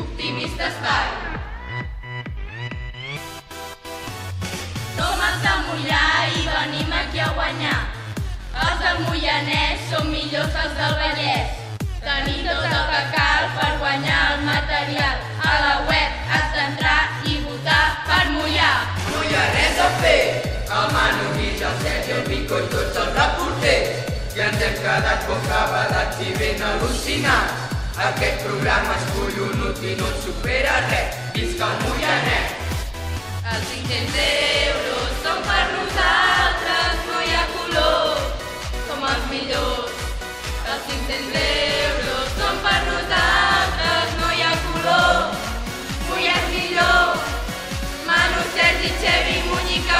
Optimista Style. Som els de Mollà i venim aquí a guanyar. Els del Moianès són millors els del Vallès. Tenim tot el que cal per guanyar el material. A la web has d'entrar i votar per Mollà. Moianès a fer, el Manu Guix, el Sergi, el Pico i tots els reporters. I ens hem quedat bocabadats i ben al·lucinats. Aquest programa és collonut i no et supera res. Visca el Moianès! Els 500 euros són per nosaltres, no hi ha color, som els millors. Els 500 euros són per nosaltres, no hi ha color, és millor. Manu, Sergi, Xevi, Muñica,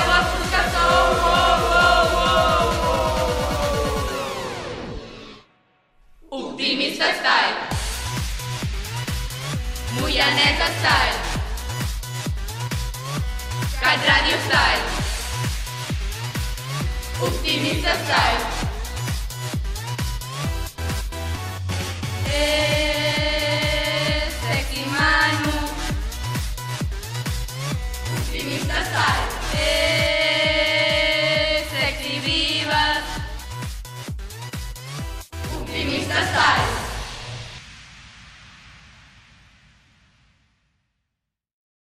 que sou, oh, oh, oh, oh. Optimista Style. Guyanesa Style. Cadradio Style. Optimista Style. Sexy mano, Optimista Style. Sexy Viva. Optimista Style.